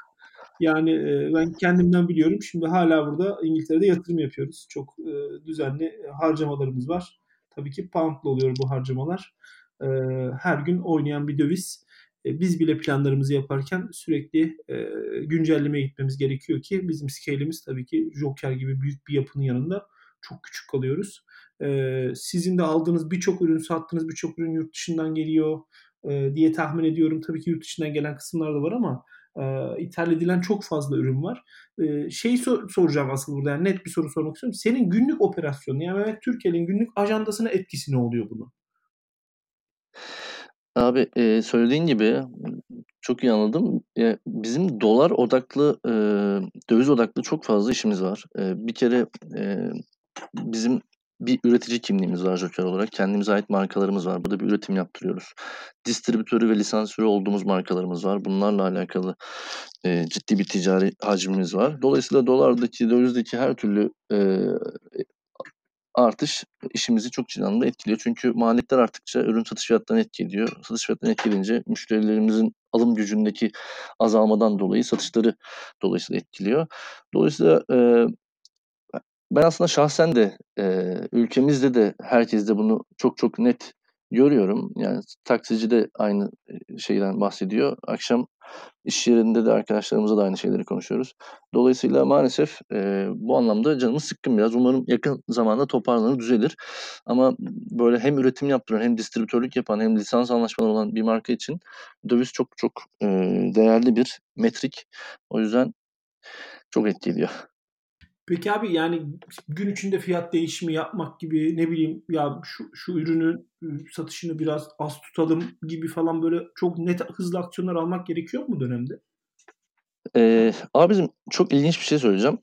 Yani e, ben kendimden biliyorum. Şimdi hala burada İngiltere'de yatırım yapıyoruz. Çok e, düzenli harcamalarımız var. Tabii ki pound'la oluyor bu harcamalar. E, her gün oynayan bir döviz. Biz bile planlarımızı yaparken sürekli e, güncellemeye gitmemiz gerekiyor ki bizim scale'imiz tabii ki Joker gibi büyük bir yapının yanında çok küçük kalıyoruz. Sizin de aldığınız birçok ürün, sattığınız birçok ürün yurt dışından geliyor diye tahmin ediyorum. Tabii ki yurt dışından gelen kısımlar da var ama e, ithal edilen çok fazla ürün var. E, şey sor, soracağım asıl burada yani net bir soru sormak istiyorum. Senin günlük operasyonu yani Mehmet Türkiye'nin günlük ajandasına etkisi ne oluyor bunun? Abi e, söylediğin gibi çok iyi anladım. E, bizim dolar odaklı, e, döviz odaklı çok fazla işimiz var. E, bir kere e, bizim bir üretici kimliğimiz var Joker olarak. Kendimize ait markalarımız var. Burada bir üretim yaptırıyoruz. Distribütörü ve lisansörü olduğumuz markalarımız var. Bunlarla alakalı e, ciddi bir ticari hacmimiz var. Dolayısıyla dolardaki, dövizdeki her türlü e, artış işimizi çok ciddi anlamda etkiliyor. Çünkü maliyetler arttıkça ürün satış fiyatlarını etkiliyor. Satış fiyatlarını etkileyince müşterilerimizin alım gücündeki azalmadan dolayı satışları dolayısıyla etkiliyor. Dolayısıyla e, ben aslında şahsen de e, ülkemizde de herkes de bunu çok çok net görüyorum. Yani taksici de aynı şeyden bahsediyor. Akşam iş yerinde de arkadaşlarımızla da aynı şeyleri konuşuyoruz. Dolayısıyla maalesef e, bu anlamda canımız sıkkın biraz. Umarım yakın zamanda toparlanır, düzelir. Ama böyle hem üretim yaptıran hem distribütörlük yapan hem lisans anlaşmaları olan bir marka için döviz çok çok e, değerli bir metrik. O yüzden çok etkiliyor. Peki abi yani gün içinde fiyat değişimi yapmak gibi ne bileyim ya şu, şu ürünün satışını biraz az tutalım gibi falan böyle çok net hızlı aksiyonlar almak gerekiyor mu dönemde? Ee, abicim çok ilginç bir şey söyleyeceğim.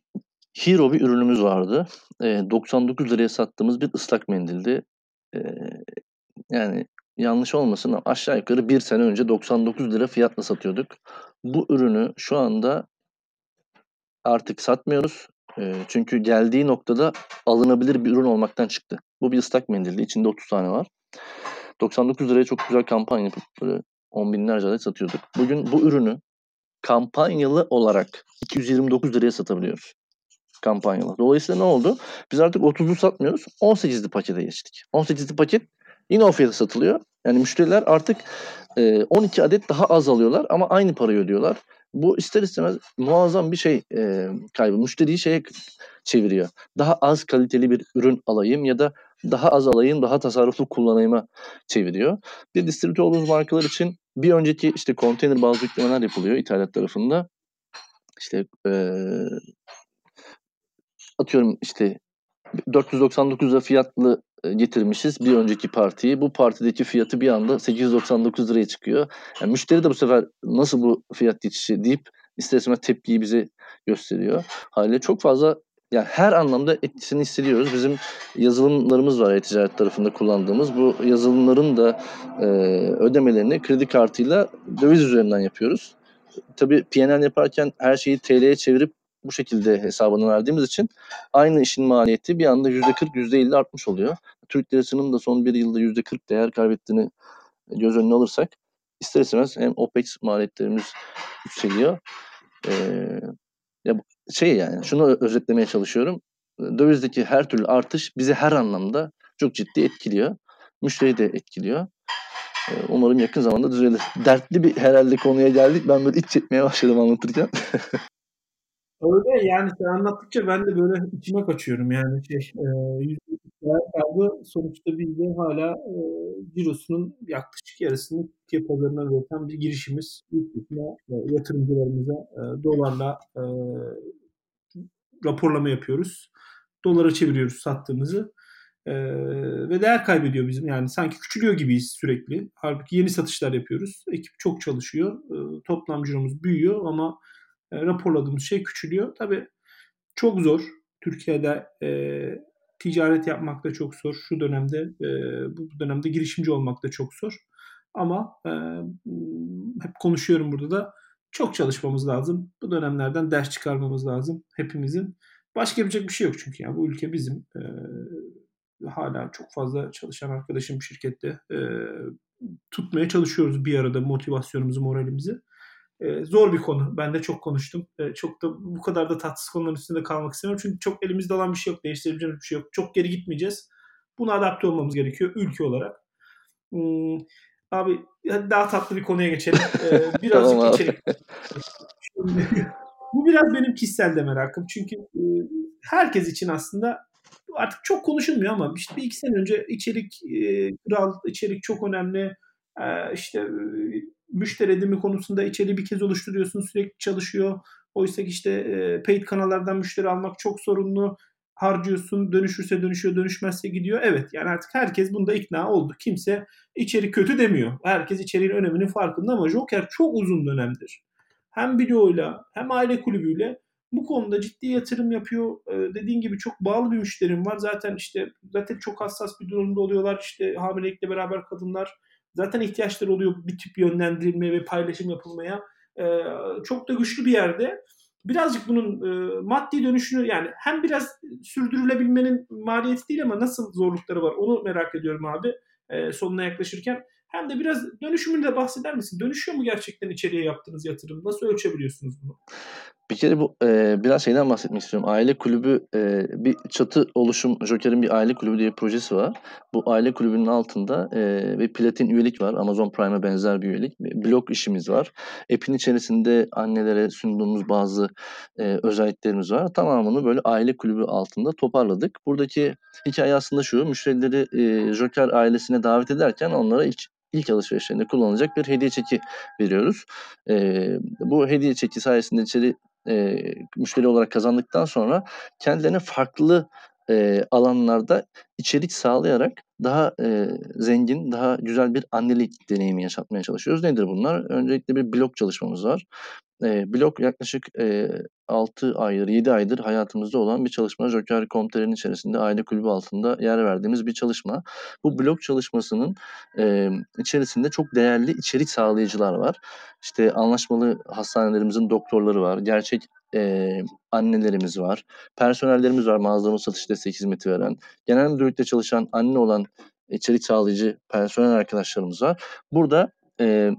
Hero bir ürünümüz vardı. Ee, 99 liraya sattığımız bir ıslak mendildi. Ee, yani yanlış olmasın ama aşağı yukarı bir sene önce 99 lira fiyatla satıyorduk. Bu ürünü şu anda artık satmıyoruz. Çünkü geldiği noktada alınabilir bir ürün olmaktan çıktı. Bu bir ıslak mendildi. İçinde 30 tane var. 99 liraya çok güzel kampanya yapıp böyle 10 binlerce adet satıyorduk. Bugün bu ürünü kampanyalı olarak 229 liraya satabiliyoruz. Kampanyalı. Dolayısıyla ne oldu? Biz artık 30'lu satmıyoruz. 18'li pakete geçtik. 18'li paket yine o fiyata satılıyor. Yani müşteriler artık e, 12 adet daha az alıyorlar ama aynı parayı ödüyorlar. Bu ister istemez muazzam bir şey e, kaybı. Müşteriyi şeye çeviriyor. Daha az kaliteli bir ürün alayım ya da daha az alayım, daha tasarruflu kullanayıma çeviriyor. Bir distribütör olduğunuz markalar için bir önceki işte konteyner bazı yüklemeler yapılıyor ithalat tarafında. İşte e, atıyorum işte 499 lira fiyatlı getirmişiz bir önceki partiyi. Bu partideki fiyatı bir anda 899 liraya çıkıyor. Yani müşteri de bu sefer nasıl bu fiyat geçişi deyip ister tepkiyi bize gösteriyor. Haliyle çok fazla yani her anlamda etkisini hissediyoruz. Bizim yazılımlarımız var e-ticaret tarafında kullandığımız. Bu yazılımların da e, ödemelerini kredi kartıyla döviz üzerinden yapıyoruz. Tabii PNL yaparken her şeyi TL'ye çevirip bu şekilde hesabını verdiğimiz için aynı işin maliyeti bir anda %40, %50 artmış oluyor. Türk lirasının da son bir yılda %40 değer kaybettiğini göz önüne alırsak ister istemez hem OPEX maliyetlerimiz yükseliyor. Ee, ya şey yani şunu özetlemeye çalışıyorum. Dövizdeki her türlü artış bizi her anlamda çok ciddi etkiliyor. Müşteri de etkiliyor. Ee, umarım yakın zamanda düzelir. Dertli bir herhalde konuya geldik. Ben böyle iç çekmeye başladım anlatırken. <laughs> Öyle yani sen anlattıkça ben de böyle içime kaçıyorum yani şey e, değer kaybı sonuçta biz de hala e, cirosunun yaklaşık yarısını Türkiye pazarına üreten bir girişimiz. İlk e, yatırımcılarımıza e, dolarla e, raporlama yapıyoruz. Dolara çeviriyoruz sattığımızı. Ee, ve değer kaybediyor bizim. Yani sanki küçülüyor gibiyiz sürekli. Halbuki yeni satışlar yapıyoruz. Ekip çok çalışıyor. Ee, toplam ciromuz büyüyor ama e, raporladığımız şey küçülüyor. Tabii çok zor. Türkiye'de e, ticaret yapmak da çok zor. Şu dönemde e, bu dönemde girişimci olmak da çok zor. Ama e, hep konuşuyorum burada da çok çalışmamız lazım. Bu dönemlerden ders çıkarmamız lazım hepimizin. Başka yapacak bir şey yok çünkü ya bu ülke bizim. E, hala çok fazla çalışan arkadaşım şirkette e, tutmaya çalışıyoruz bir arada motivasyonumuzu, moralimizi. E, zor bir konu. Ben de çok konuştum. E, çok da bu kadar da tatsız konuların üstünde kalmak istemiyorum. Çünkü çok elimizde olan bir şey yok. Değiştirebileceğimiz bir şey yok. Çok geri gitmeyeceğiz. Buna adapte olmamız gerekiyor ülke olarak. Hmm, abi daha tatlı bir konuya geçelim. Ee, <laughs> birazcık tamam geçelim. <laughs> bu biraz benim kişisel de merakım. Çünkü e, herkes için aslında artık çok konuşulmuyor ama işte bir iki sene önce içerik e, kral, içerik çok önemli. E, işte e, müşteri edimi konusunda içeriği bir kez oluşturuyorsun sürekli çalışıyor. Oysa işte e, paid kanallardan müşteri almak çok sorunlu. Harcıyorsun, dönüşürse dönüşüyor, dönüşmezse gidiyor. Evet yani artık herkes bunda ikna oldu. Kimse içerik kötü demiyor. Herkes içeriğin öneminin farkında ama Joker çok uzun dönemdir. Hem videoyla hem aile kulübüyle bu konuda ciddi yatırım yapıyor. Ee, dediğin gibi çok bağlı bir müşterim var. Zaten işte zaten çok hassas bir durumda oluyorlar. İşte hamilelikle beraber kadınlar zaten ihtiyaçları oluyor bir tip yönlendirilmeye ve paylaşım yapılmaya. Ee, çok da güçlü bir yerde. Birazcık bunun e, maddi dönüşünü yani hem biraz sürdürülebilmenin maliyeti değil ama nasıl zorlukları var onu merak ediyorum abi e, sonuna yaklaşırken. Hem de biraz dönüşümünü de bahseder misin? Dönüşüyor mu gerçekten içeriye yaptığınız yatırım? Nasıl ölçebiliyorsunuz bunu? Bir kere bu e, biraz şeyden bahsetmek istiyorum. Aile kulübü e, bir çatı oluşum Joker'in bir aile kulübü diye bir projesi var. Bu aile kulübünün altında e, bir platin üyelik var. Amazon Prime'a benzer bir üyelik. Blog işimiz var. App'in içerisinde annelere sunduğumuz bazı e, özelliklerimiz var. Tamamını böyle aile kulübü altında toparladık. Buradaki hikaye aslında şu. Müşterileri e, Joker ailesine davet ederken onlara ilk ilk alışverişlerinde kullanılacak bir hediye çeki veriyoruz. E, bu hediye çeki sayesinde içeri e, müşteri olarak kazandıktan sonra kendilerine farklı e, alanlarda içerik sağlayarak daha e, zengin, daha güzel bir annelik deneyimi yaşatmaya çalışıyoruz. Nedir bunlar? Öncelikle bir blog çalışmamız var. E, blog yaklaşık e, 6 aydır, 7 aydır hayatımızda olan bir çalışma. Joker.com.tr'nin içerisinde aile kulübü altında yer verdiğimiz bir çalışma. Bu blog çalışmasının e, içerisinde çok değerli içerik sağlayıcılar var. İşte anlaşmalı hastanelerimizin doktorları var, gerçek e, annelerimiz var, personellerimiz var mağazamız satış destek hizmeti veren, genel müdürlükte çalışan anne olan içerik sağlayıcı personel arkadaşlarımız var. Burada e,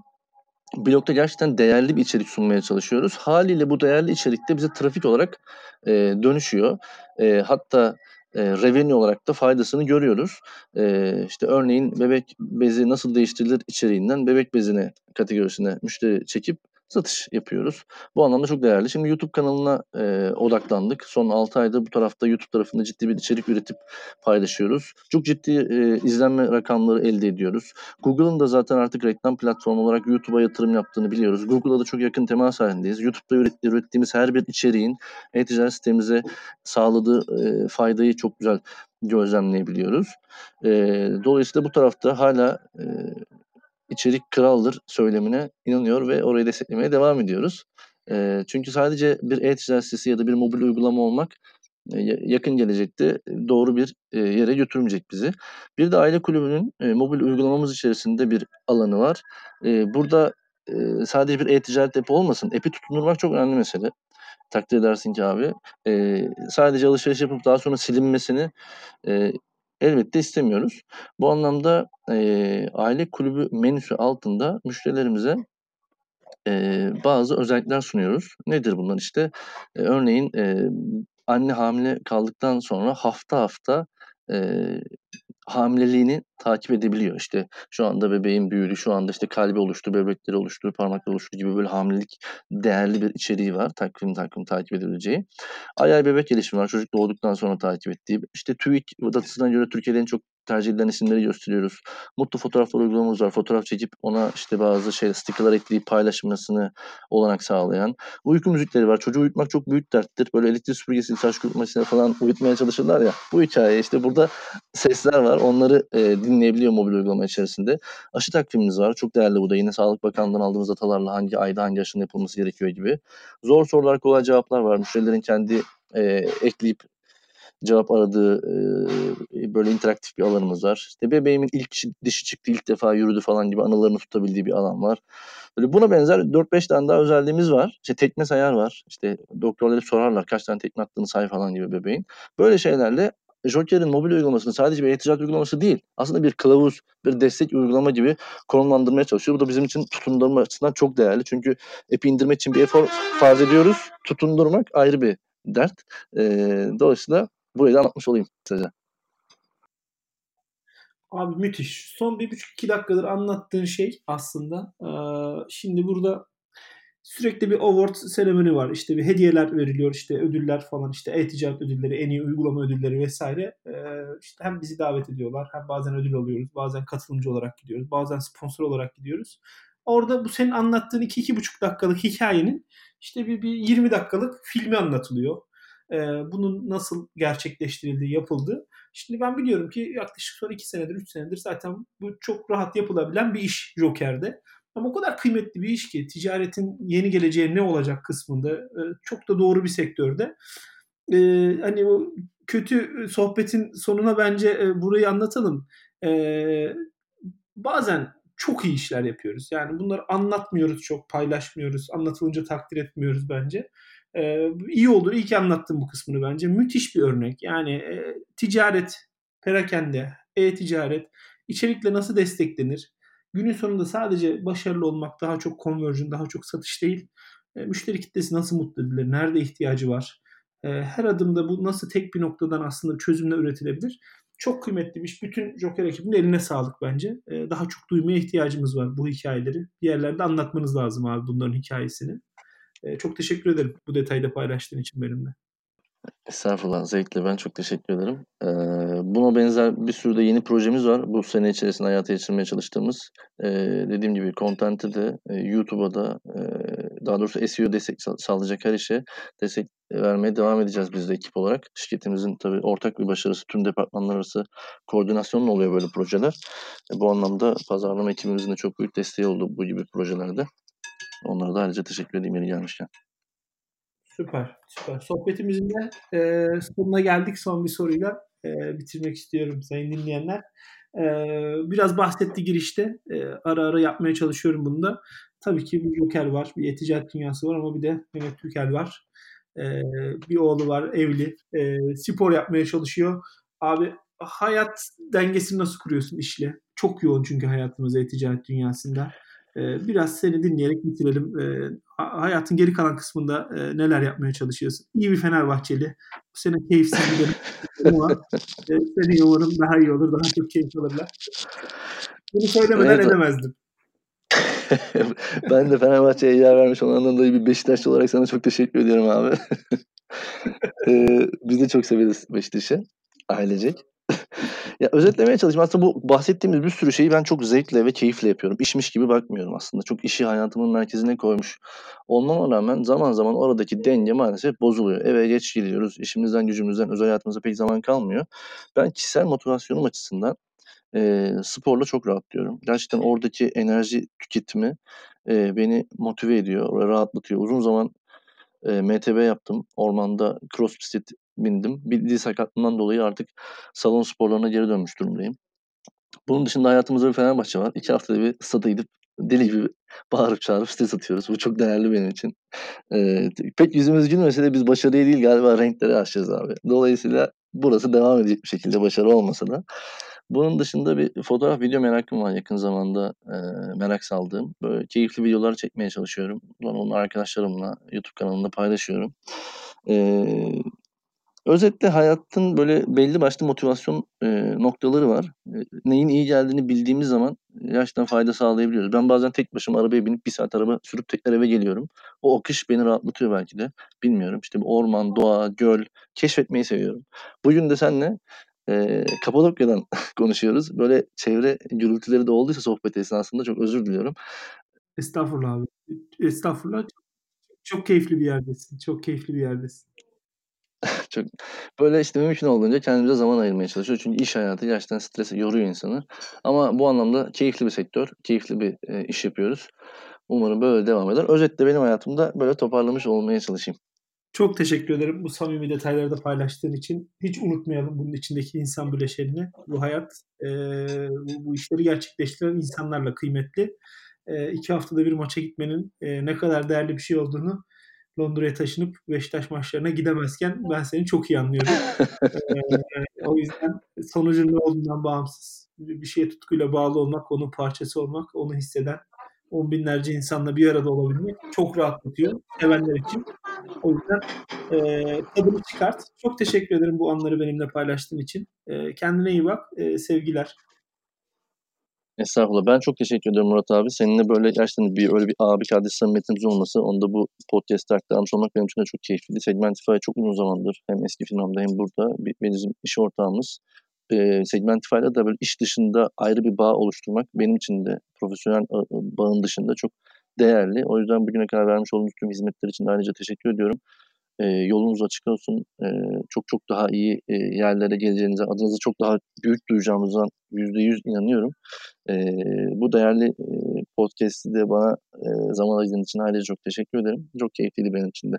blogda gerçekten değerli bir içerik sunmaya çalışıyoruz. Haliyle bu değerli içerik de bize trafik olarak e, dönüşüyor. E, hatta e, revenue olarak da faydasını görüyoruz. E, işte örneğin bebek bezi nasıl değiştirilir içeriğinden bebek bezine kategorisine müşteri çekip satış yapıyoruz. Bu anlamda çok değerli. Şimdi YouTube kanalına e, odaklandık. Son 6 ayda bu tarafta YouTube tarafında ciddi bir içerik üretip paylaşıyoruz. Çok ciddi e, izlenme rakamları elde ediyoruz. Google'ın da zaten artık reklam platformu olarak YouTube'a yatırım yaptığını biliyoruz. Google'la da çok yakın temas halindeyiz. YouTube'da ürettiğimiz her bir içeriğin e-ticaret sitemize sağladığı e, faydayı çok güzel gözlemleyebiliyoruz. E, dolayısıyla bu tarafta hala e, içerik kraldır söylemine inanıyor ve orayı desteklemeye devam ediyoruz. E, çünkü sadece bir e-ticaret sitesi ya da bir mobil uygulama olmak e, yakın gelecekte doğru bir e, yere götürmeyecek bizi. Bir de aile kulübünün e, mobil uygulamamız içerisinde bir alanı var. Burada sadece bir e-ticaret app'i olmasın. App'i tutundurmak çok önemli mesele. Takdir edersin ki abi. Sadece alışveriş yapıp daha sonra silinmesini elbette istemiyoruz. Bu anlamda e, aile kulübü menüsü altında müşterilerimize e, bazı özellikler sunuyoruz. Nedir bunlar işte? E, örneğin e, anne hamile kaldıktan sonra hafta hafta e, hamileliğini takip edebiliyor. İşte şu anda bebeğin büyüdü, şu anda işte kalbi oluştu, böbrekleri oluştu, parmakları oluştu gibi böyle hamilelik değerli bir içeriği var. Takvim takvim takip edebileceği. Ay ay bebek gelişimi var. Çocuk doğduktan sonra takip ettiği. İşte TÜİK datasına göre Türkiye'de en çok tercih edilen isimleri gösteriyoruz. Mutlu fotoğraflar uygulamamız var. Fotoğraf çekip ona işte bazı şey stickerlar ekleyip paylaşmasını olanak sağlayan. Uyku müzikleri var. Çocuğu uyutmak çok büyük derttir. Böyle elektrik süpürgesi, saç kurutmasıyla falan uyutmaya çalışırlar ya. Bu hikaye işte burada sesler var. Onları e, dinleyebiliyor mobil uygulama içerisinde. Aşı takvimimiz var. Çok değerli bu da. Yine Sağlık Bakanlığı'ndan aldığımız datalarla hangi ayda hangi aşının yapılması gerekiyor gibi. Zor sorular, kolay cevaplar var. Müşterilerin kendi e, ekleyip cevap aradığı e, böyle interaktif bir alanımız var. İşte bebeğimin ilk dişi çıktı ilk defa yürüdü falan gibi anılarını tutabildiği bir alan var. Böyle buna benzer 4-5 tane daha özelliğimiz var. İşte tekme sayar var. İşte doktorlar sorarlar kaç tane tekme attığını say falan gibi bebeğin. Böyle şeylerle Joker'in mobil uygulamasını sadece bir e-ticaret uygulaması değil, aslında bir kılavuz, bir destek uygulama gibi konumlandırmaya çalışıyor. Bu da bizim için tutundurma açısından çok değerli. Çünkü app'i indirmek için bir efor farz ediyoruz. Tutundurmak ayrı bir dert. E, dolayısıyla Burayı da anlatmış olayım size. Abi müthiş. Son bir buçuk iki dakikadır anlattığın şey aslında. Ee, şimdi burada sürekli bir award seremoni var. İşte bir hediyeler veriliyor. işte ödüller falan. işte e-ticaret ödülleri, en iyi uygulama ödülleri vesaire. Ee, işte hem bizi davet ediyorlar. Hem bazen ödül alıyoruz. Bazen katılımcı olarak gidiyoruz. Bazen sponsor olarak gidiyoruz. Orada bu senin anlattığın iki iki buçuk dakikalık hikayenin işte bir, bir 20 dakikalık filmi anlatılıyor e, bunun nasıl gerçekleştirildiği, yapıldı. Şimdi ben biliyorum ki yaklaşık son 2 senedir, 3 senedir zaten bu çok rahat yapılabilen bir iş Joker'de. Ama o kadar kıymetli bir iş ki ticaretin yeni geleceği ne olacak kısmında e, çok da doğru bir sektörde. E, hani o kötü sohbetin sonuna bence e, burayı anlatalım. E, bazen çok iyi işler yapıyoruz. Yani bunları anlatmıyoruz çok, paylaşmıyoruz. Anlatılınca takdir etmiyoruz bence. E, iyi oldu. İyi ki anlattım bu kısmını bence. Müthiş bir örnek. Yani e, ticaret, perakende, e-ticaret içerikle nasıl desteklenir? Günün sonunda sadece başarılı olmak daha çok conversion, daha çok satış değil. E, müşteri kitlesi nasıl mutlu edilir? Nerede ihtiyacı var? E, her adımda bu nasıl tek bir noktadan aslında çözümle üretilebilir? Çok kıymetli bir iş. Bütün Joker ekibinin eline sağlık bence. E, daha çok duymaya ihtiyacımız var bu hikayeleri. Bir yerlerde anlatmanız lazım abi bunların hikayesini. Çok teşekkür ederim bu detayda paylaştığın için benimle. Estağfurullah, zevkle. Ben çok teşekkür ederim. Buna benzer bir sürü de yeni projemiz var. Bu sene içerisinde hayata geçirmeye çalıştığımız. Dediğim gibi content'i de, YouTube'a da, daha doğrusu SEO destek sağlayacak her işe destek vermeye devam edeceğiz biz de ekip olarak. Şirketimizin tabii ortak bir başarısı, tüm departmanlar arası koordinasyonla oluyor böyle projeler. E, bu anlamda pazarlama ekibimizin de çok büyük desteği oldu bu gibi projelerde. Onlara da ayrıca teşekkür edeyim yeri gelmişken. Süper, süper. Sohbetimizin de e, sonuna geldik. Son bir soruyla e, bitirmek istiyorum sayın dinleyenler. E, biraz bahsetti girişte. E, ara ara yapmaya çalışıyorum bunu da. Tabii ki bir Joker var, bir eticaret dünyası var ama bir de Mehmet Türkel var. E, bir oğlu var, evli. E, spor yapmaya çalışıyor. Abi hayat dengesini nasıl kuruyorsun işle? Çok yoğun çünkü hayatımız e-ticaret dünyasında. Ee, biraz seni dinleyerek bitirelim. Ee, hayatın geri kalan kısmında e, neler yapmaya çalışıyorsun? İyi bir Fenerbahçeli. Bu sene keyifsiz bir dönem <laughs> ama e, seni umarım daha iyi olur. Daha çok keyif alırlar. Bunu söylemeden evet. edemezdim. <laughs> ben de Fenerbahçe'ye yer vermiş olandan dolayı bir Beşiktaşlı olarak sana çok teşekkür ediyorum abi. <laughs> ee, biz de çok severiz Beşiktaş'ı. Ailecek. Ya, özetlemeye çalışayım. Aslında bu bahsettiğimiz bir sürü şeyi ben çok zevkle ve keyifle yapıyorum. İşmiş gibi bakmıyorum aslında. Çok işi hayatımın merkezine koymuş olmama rağmen zaman zaman oradaki denge maalesef bozuluyor. Eve geç geliyoruz. İşimizden, gücümüzden, özel hayatımıza pek zaman kalmıyor. Ben kişisel motivasyonum açısından, eee, sporla çok rahatlıyorum. Gerçekten oradaki enerji tüketimi, eee, beni motive ediyor rahatlatıyor. Uzun zaman, eee, MTB yaptım. Ormanda cross bindim. Bir diz sakatlığından dolayı artık salon sporlarına geri dönmüş durumdayım. Bunun dışında hayatımızda bir Fenerbahçe var. İki haftada bir stada gidip deli gibi bağırıp çağırıp stres atıyoruz. Bu çok değerli benim için. Ee, pek yüzümüz gülmese de biz başarıya değil galiba renklere aşacağız abi. Dolayısıyla burası devam edecek bir şekilde başarı olmasa da. Bunun dışında bir fotoğraf video merakım var yakın zamanda e, merak saldığım. Böyle keyifli videolar çekmeye çalışıyorum. Onu arkadaşlarımla YouTube kanalında paylaşıyorum. E, Özetle hayatın böyle belli başlı motivasyon, eee, noktaları var. Eee, neyin iyi geldiğini bildiğimiz zaman gerçekten fayda sağlayabiliyoruz. Ben bazen tek başıma arabaya binip bir saat araba sürüp tekrar eve geliyorum. O akış beni rahatlatıyor belki de. Bilmiyorum. İşte, orman, doğa, göl keşfetmeyi seviyorum. Bugün de seninle, eee, Kapadokya'dan <laughs> konuşuyoruz. Böyle çevre gürültüleri de olduysa sohbet esnasında çok özür diliyorum. Estağfurullah abi. Estağfurullah. Çok keyifli bir yerdesin. Çok keyifli bir yerdesin. <laughs> Çok böyle, işte, mümkün olduğunca kendimize zaman ayırmaya çalışıyoruz. Çünkü iş hayatı gerçekten strese yoruyor insanı. Ama bu anlamda keyifli bir sektör, keyifli bir, eee, iş yapıyoruz. Umarım böyle devam eder. Özetle benim hayatımda böyle toparlamış olmaya çalışayım. Çok teşekkür ederim bu samimi detayları da paylaştığın için. Hiç unutmayalım bunun içindeki insan bileşenini. Bu hayat, eee, bu bu işleri gerçekleştiren insanlarla kıymetli. Eee, 2 haftada bir maça gitmenin, eee, ne kadar değerli bir şey olduğunu Londra'ya taşınıp Beşiktaş maçlarına gidemezken ben seni çok iyi anlıyorum. <laughs> ee, o yüzden sonucun ne olduğundan bağımsız bir şeye tutkuyla bağlı olmak, onun parçası olmak, onu hisseden on binlerce insanla bir arada olabilmek çok rahatlatıyor sevenler için. O yüzden e, tadını çıkart. Çok teşekkür ederim bu anları benimle paylaştığın için. E, kendine iyi bak. E, sevgiler. Estağfurullah. Ben çok teşekkür ederim Murat abi. Seninle böyle gerçekten bir öyle bir abi kardeş samimiyetimiz olması, onu da bu podcast'te aktarmış olmak benim için de çok keyifliydi. Segmentify çok uzun zamandır hem eski firmamda hem burada bizim iş ortağımız. E, Segmentify'da da böyle iş dışında ayrı bir bağ oluşturmak benim için de profesyonel bağın dışında çok değerli. O yüzden bugüne kadar vermiş olduğunuz tüm hizmetler için de ayrıca teşekkür ediyorum. E, yolunuz açık olsun. E, çok çok daha iyi e, yerlere geleceğinize, adınızı çok daha büyük duyacağımızdan %100 inanıyorum. E, bu değerli e, podcast'i de bana e, zaman ayırdığın için ayrıca çok teşekkür ederim. Çok keyifliydi benim için de.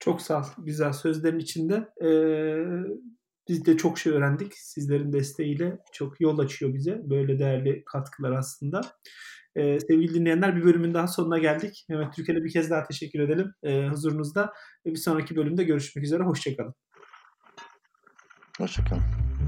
Çok sağ ol. Güzel sözlerin içinde. Ee, biz de çok şey öğrendik. Sizlerin desteğiyle çok yol açıyor bize. Böyle değerli katkılar aslında. Ee, sevgili dinleyenler bir bölümün daha sonuna geldik. Mehmet Türkel'e bir kez daha teşekkür edelim e, huzurunuzda. Bir sonraki bölümde görüşmek üzere. Hoşçakalın. Hoşçakalın.